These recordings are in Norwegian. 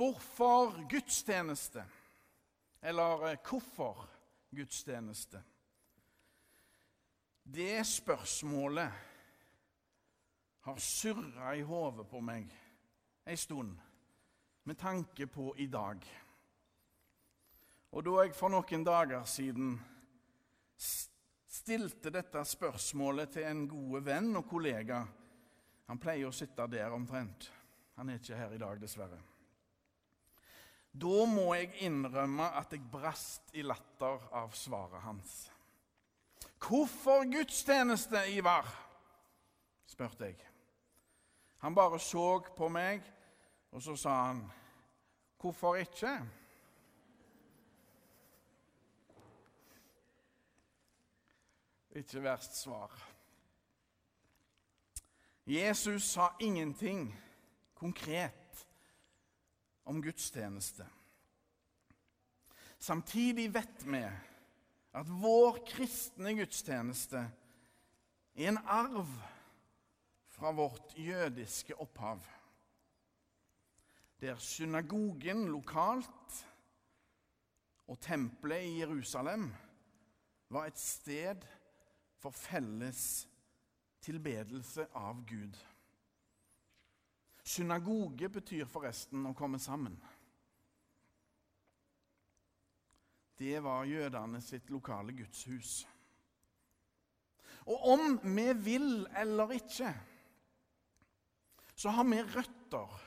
Hvorfor gudstjeneste? Eller eh, hvorfor gudstjeneste? Det spørsmålet har surra i hodet på meg ei stund med tanke på i dag. Og da jeg for noen dager siden stilte dette spørsmålet til en god venn og kollega Han pleier å sitte der omtrent. Han er ikke her i dag, dessverre. Da må jeg innrømme at jeg brast i latter av svaret hans. Hvorfor gudstjeneste, Ivar? spurte jeg. Han bare så på meg, og så sa han, 'Hvorfor ikke?' Ikke verst svar. Jesus sa ingenting konkret om gudstjeneste. Samtidig vet vi at vår kristne gudstjeneste er en arv fra vårt jødiske opphav. Der synagogen lokalt og tempelet i Jerusalem var et sted for felles tilbedelse av Gud. Synagoge betyr forresten å komme sammen. Det var jødene sitt lokale gudshus. Og om vi vil eller ikke, så har vi røtter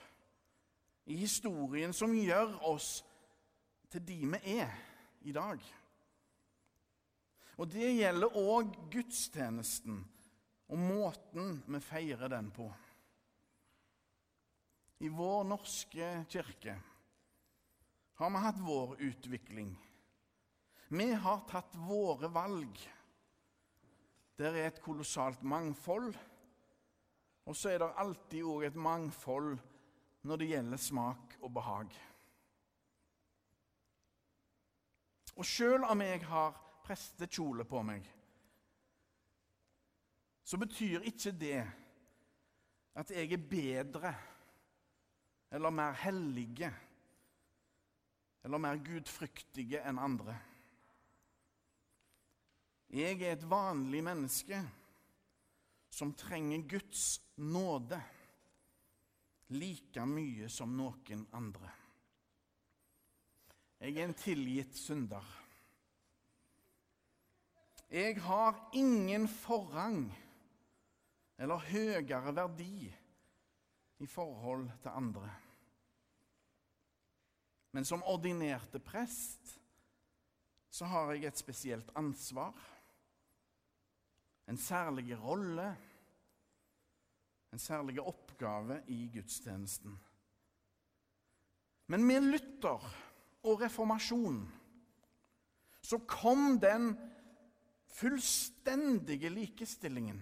i historien som gjør oss til de vi er i dag. Og det gjelder òg gudstjenesten og måten vi feirer den på. I vår norske kirke har vi hatt vår utvikling. Vi har tatt våre valg. Der er et kolossalt mangfold. Og så er det alltid òg et mangfold når det gjelder smak og behag. Og sjøl om jeg har prestekjole på meg, så betyr ikke det at jeg er bedre eller mer hellige eller mer gudfryktige enn andre. Jeg er et vanlig menneske som trenger Guds nåde like mye som noen andre. Jeg er en tilgitt synder. Jeg har ingen forrang eller høyere verdi i forhold til andre. Men som ordinerte prest så har jeg et spesielt ansvar, en særlig rolle, en særlig oppgave i gudstjenesten. Men med Luther og reformasjonen så kom den fullstendige likestillingen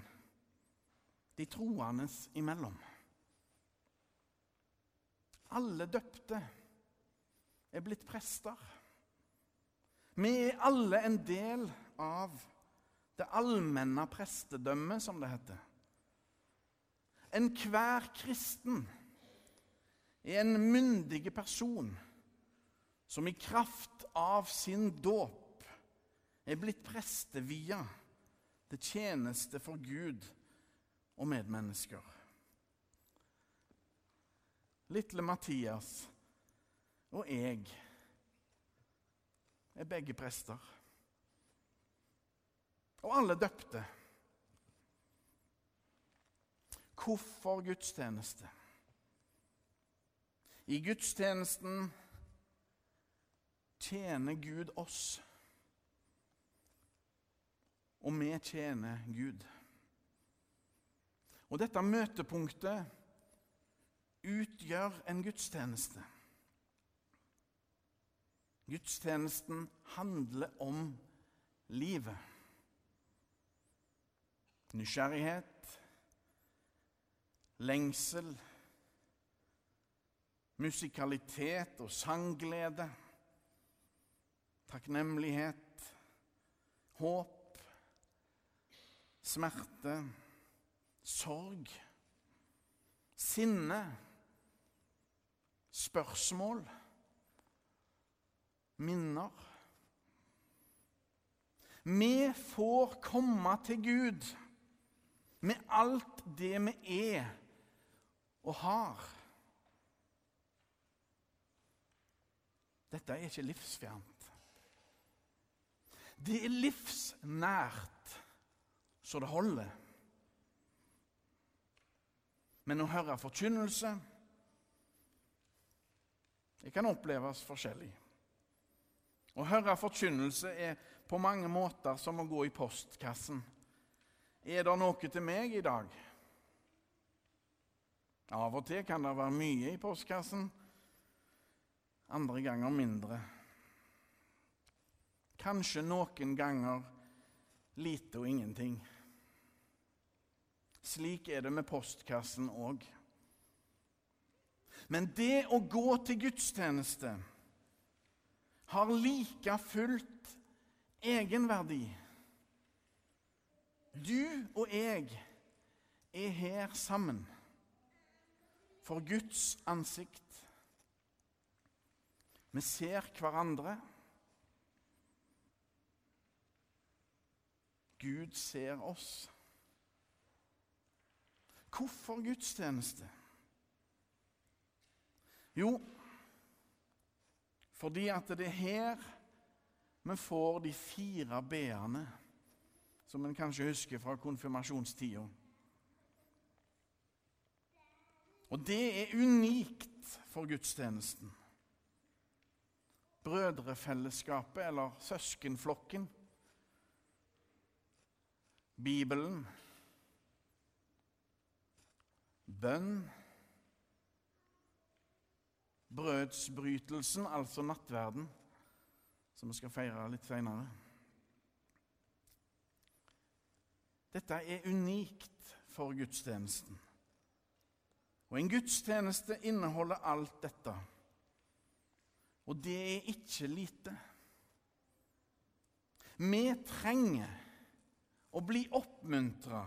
de troende imellom. Alle døpte er blitt prester. Vi er alle en del av det allmenne prestedømmet, som det heter. Enhver kristen er en myndig person som i kraft av sin dåp er blitt prestevia til tjeneste for Gud og medmennesker. Lille Mathias og jeg er begge prester. Og alle døpte. Hvorfor gudstjeneste? I gudstjenesten tjener Gud oss og vi tjener Gud. Og dette møtepunktet utgjør en gudstjeneste. Gudstjenesten handler om livet. Nysgjerrighet, lengsel, musikalitet og sangglede, takknemlighet, håp smerte, sorg, sinne, spørsmål, minner. Vi får komme til Gud med alt det vi er og har. Dette er ikke livsfjernt. Det er livsnært så det holder. Men å høre forkynnelse det kan oppleves forskjellig. Å høre forkynnelse er på mange måter som å gå i postkassen. Er det noe til meg i dag? Av og til kan det være mye i postkassen, andre ganger mindre. Kanskje noen ganger lite og ingenting. Slik er det med postkassen òg. Men det å gå til gudstjeneste har like fullt egenverdi. Du og jeg er her sammen for Guds ansikt. Vi ser hverandre. Gud ser oss. Hvorfor gudstjeneste? Jo, fordi at det er her vi får de fire b-ene som en kanskje husker fra konfirmasjonstida. Og det er unikt for gudstjenesten brødrefellesskapet eller søskenflokken. Bibelen. Bønn. Brødsbrytelsen, altså nattverden, som vi skal feire litt seinere. Dette er unikt for gudstjenesten. Og en gudstjeneste inneholder alt dette. Og det er ikke lite. Vi trenger å bli oppmuntra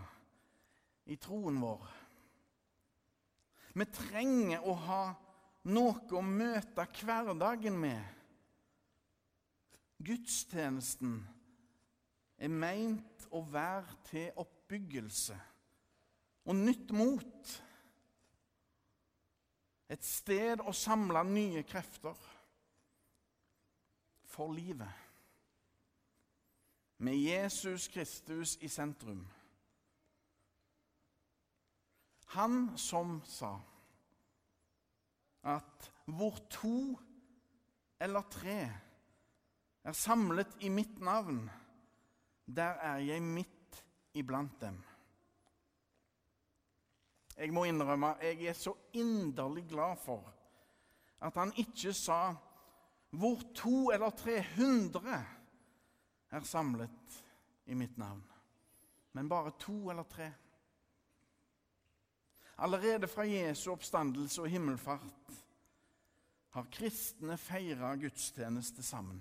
i troen vår. Vi trenger å ha noe å møte hverdagen med. Gudstjenesten er meint å være til oppbyggelse og nytt mot. Et sted å samle nye krefter for livet. Med Jesus Kristus i sentrum. Han som sa at hvor to eller tre er samlet i mitt navn, der er jeg midt iblant dem. Jeg må innrømme jeg er så inderlig glad for at han ikke sa hvor to eller tre hundre er samlet i mitt navn. Men bare to eller tre. Allerede fra Jesu oppstandelse og himmelfart har kristne feira gudstjeneste sammen.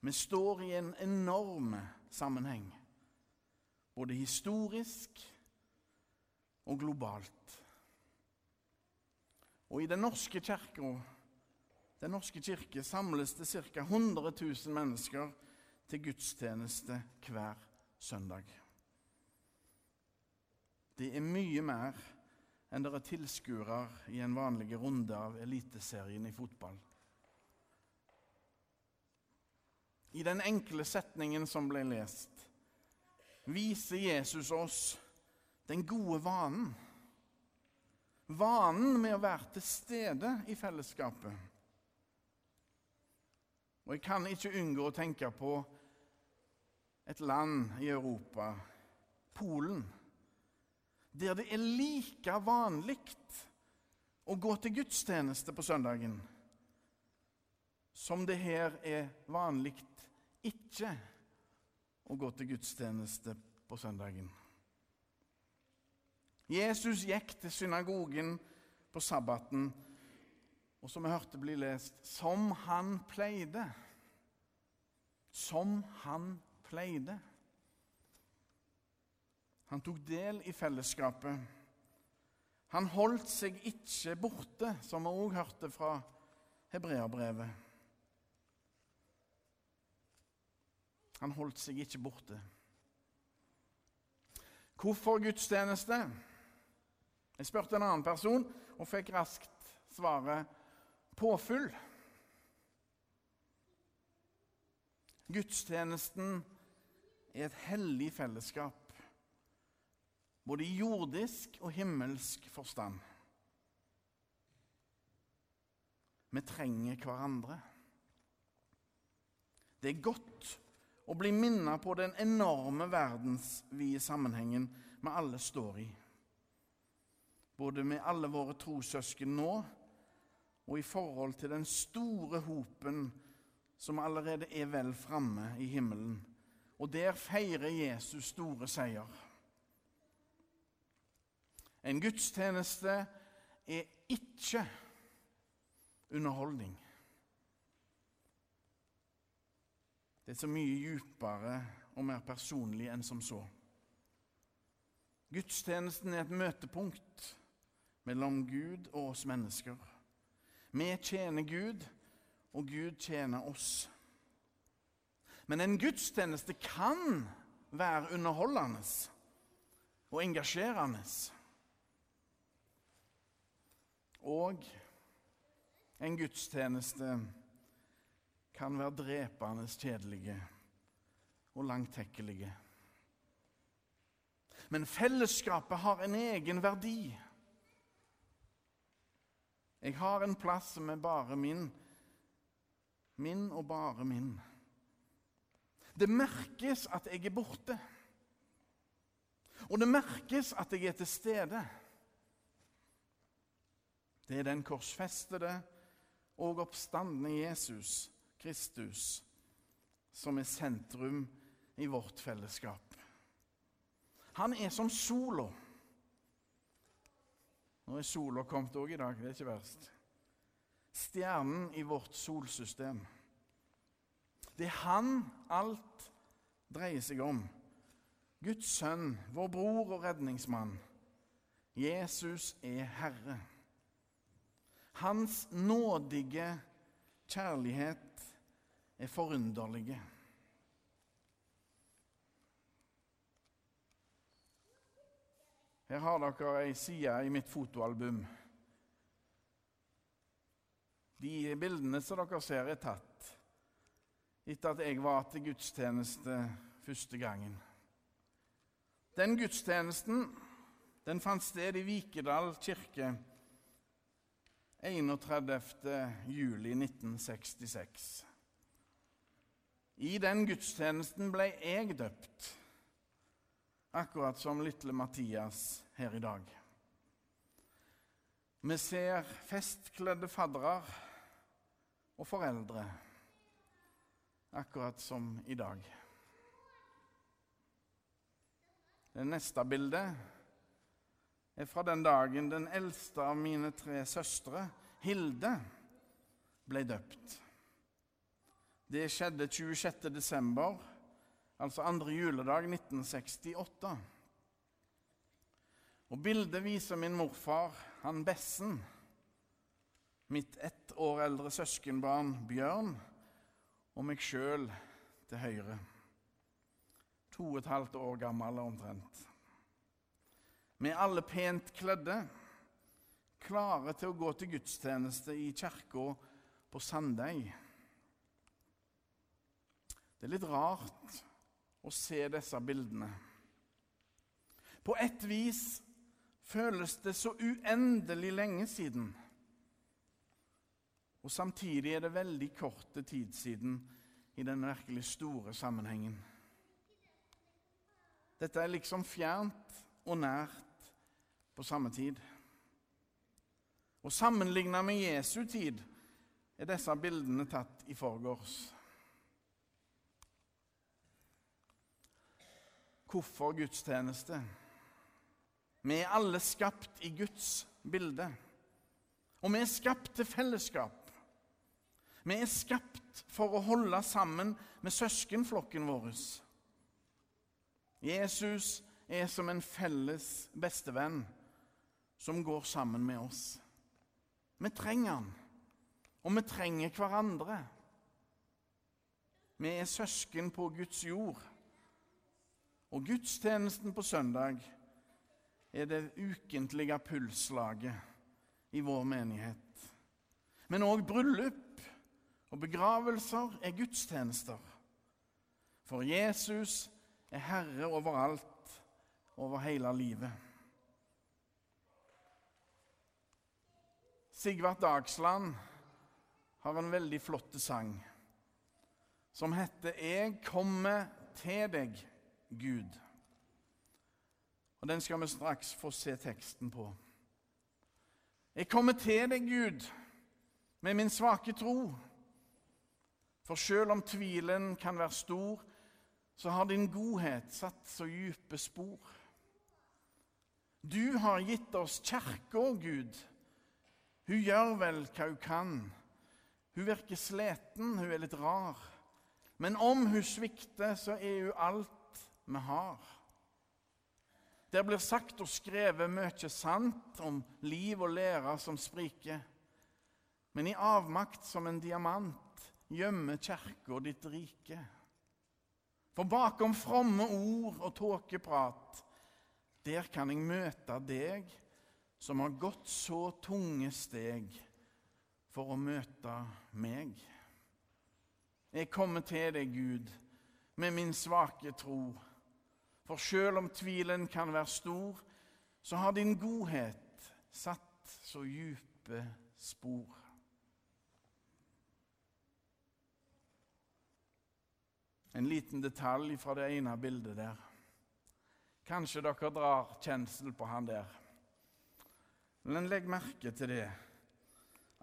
Vi står i en enorm sammenheng, både historisk og globalt. Og i Den norske kirka den norske kirke samles det ca. 100 000 mennesker til gudstjeneste hver søndag. Det er mye mer enn det er tilskuere i en vanlig runde av Eliteserien i fotball. I den enkle setningen som ble lest, viser Jesus oss den gode vanen. Vanen med å være til stede i fellesskapet og jeg kan ikke unngå å tenke på et land i Europa, Polen, der det er like vanlig å gå til gudstjeneste på søndagen som det her er vanlig ikke å gå til gudstjeneste på søndagen. Jesus gikk til synagogen på sabbaten og som vi hørte bli lest, som han pleide. Som han pleide. Han tok del i fellesskapet. Han holdt seg ikke borte, som vi òg hørte fra hebreerbrevet. Han holdt seg ikke borte. Hvorfor gudstjeneste? Jeg spurte en annen person og fikk raskt svaret påfyll. Gudstjenesten er et hellig fellesskap, både i jordisk og himmelsk forstand. Vi trenger hverandre. Det er godt å bli minnet på den enorme verdensvide sammenhengen vi alle står i. Både med alle våre trossøsken nå og i forhold til den store hopen som allerede er vel framme i himmelen. Og der feirer Jesus store seier. En gudstjeneste er ikke underholdning. Det er så mye djupere og mer personlig enn som så. Gudstjenesten er et møtepunkt mellom Gud og oss mennesker. Vi tjener Gud, og Gud tjener oss. Men en gudstjeneste kan være underholdende og engasjerende. Og en gudstjeneste kan være drepende kjedelige og langtekkelige. Men fellesskapet har en egen verdi. Jeg har en plass som er bare min. Min og bare min. Det merkes at jeg er borte. Og det merkes at jeg er til stede. Det er den korsfestede og oppstandende Jesus Kristus som er sentrum i vårt fellesskap. Han er som sola. Nå er sola kommet òg i dag, det er ikke verst. Stjernen i vårt solsystem. Det er han alt dreier seg om. Guds sønn, vår bror og redningsmann. Jesus er Herre. Hans nådige kjærlighet er forunderlige. Her har dere ei side i mitt fotoalbum. De bildene som dere ser, er tatt etter at jeg var til gudstjeneste første gangen. Den gudstjenesten den fant sted i Vikedal kirke 31. juli 1966. I den gudstjenesten ble jeg døpt, akkurat som lille Mathias her i dag. Vi ser festkledde faddere og foreldre, akkurat som i dag. Det neste bildet fra den dagen den eldste av mine tre søstre, Hilde, ble døpt. Det skjedde 26. desember, altså andre juledag 1968. Og Bildet viser min morfar, han Bessen, mitt ett år eldre søskenbarn Bjørn og meg sjøl til høyre. To og et halvt år gammel omtrent. Er alle pent kledde, klare til å gå til gudstjeneste i kirka på Sandøy. Det er litt rart å se disse bildene. På et vis føles det så uendelig lenge siden. Og samtidig er det veldig kort tid siden i den virkelig store sammenhengen. Dette er liksom fjernt og nært på samme tid. Og Sammenlignet med Jesu tid er disse bildene tatt i forgårs. Hvorfor gudstjeneste? Vi er alle skapt i Guds bilde. Og vi er skapt til fellesskap. Vi er skapt for å holde sammen med søskenflokken vår. Jesus er som en felles bestevenn som går sammen med oss. Vi trenger han, og vi trenger hverandre. Vi er søsken på Guds jord. Og gudstjenesten på søndag er det ukentlige pulslaget i vår menighet. Men òg bryllup og begravelser er gudstjenester. For Jesus er herre overalt, over hele livet. Sigvart Dagsland har en veldig flott sang som heter 'Jeg kommer til deg, Gud'. Og Den skal vi straks få se teksten på. Jeg kommer til deg, Gud, med min svake tro. For selv om tvilen kan være stor, så har din godhet satt så dype spor. Du har gitt oss kjerka, Gud. Hun gjør vel hva hun kan. Hun virker sliten, hun er litt rar. Men om hun svikter, så er hun alt vi har. Der blir sagt og skrevet mye sant om liv og lære som spriker. Men i avmakt som en diamant gjemmer kirka ditt rike. For bakom fromme ord og tåkeprat, der kan jeg møte deg som har gått så tunge steg for å møte meg. Jeg kommer til deg, Gud, med min svake tro. For sjøl om tvilen kan være stor, så har din godhet satt så djupe spor. En liten detalj fra det ene bildet der. Kanskje dere drar kjensel på han der. Men legg merke til det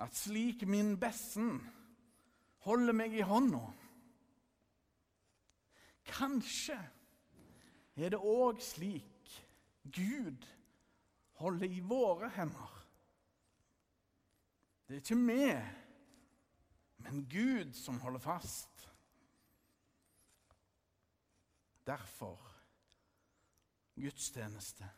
at slik min bessen holder meg i hånda Kanskje er det òg slik Gud holder i våre hender. Det er ikke vi, men Gud som holder fast. Derfor gudstjeneste.